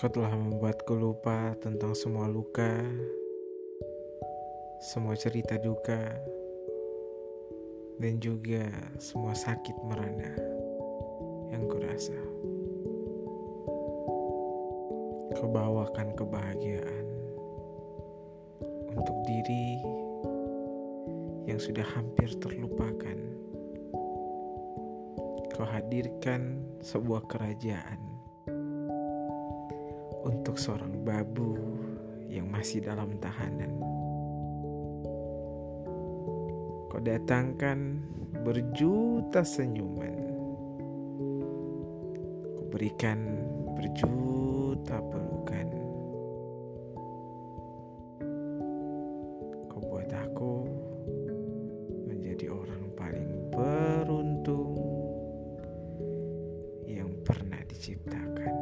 Kau telah membuatku lupa tentang semua luka, semua cerita duka, dan juga semua sakit merana yang kurasa. Kau bawakan kebahagiaan untuk diri yang sudah hampir terlupakan. Kau hadirkan sebuah kerajaan untuk seorang babu yang masih dalam tahanan. Kau datangkan berjuta senyuman. Kau berikan berjuta pelukan. Kau buat aku menjadi orang paling beruntung yang pernah diciptakan.